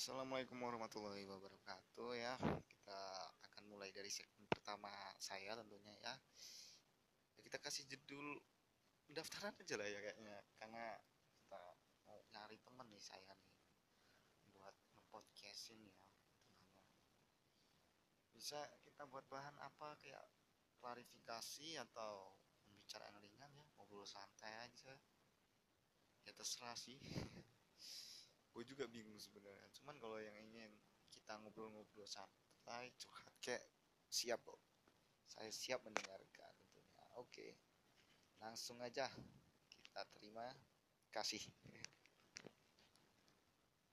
Assalamualaikum warahmatullahi wabarakatuh ya. Kita akan mulai dari segmen pertama saya tentunya ya, Kita kasih judul pendaftaran aja lah ya kayaknya. Karena kita mau nyari temen nih saya nih Buat nge-podcastin ya. Tentunya Bisa kita buat bahan apa? Kayak klarifikasi atau pembicaraan ringan ya. Ngobrol santai aja. Ya terserah sih gue juga bingung sebenarnya. Cuman kalau yang ingin kita ngobrol-ngobrol santai curhat kayak siap kok. Saya siap mendengarkan tentunya. Oke langsung aja kita terima. Kasih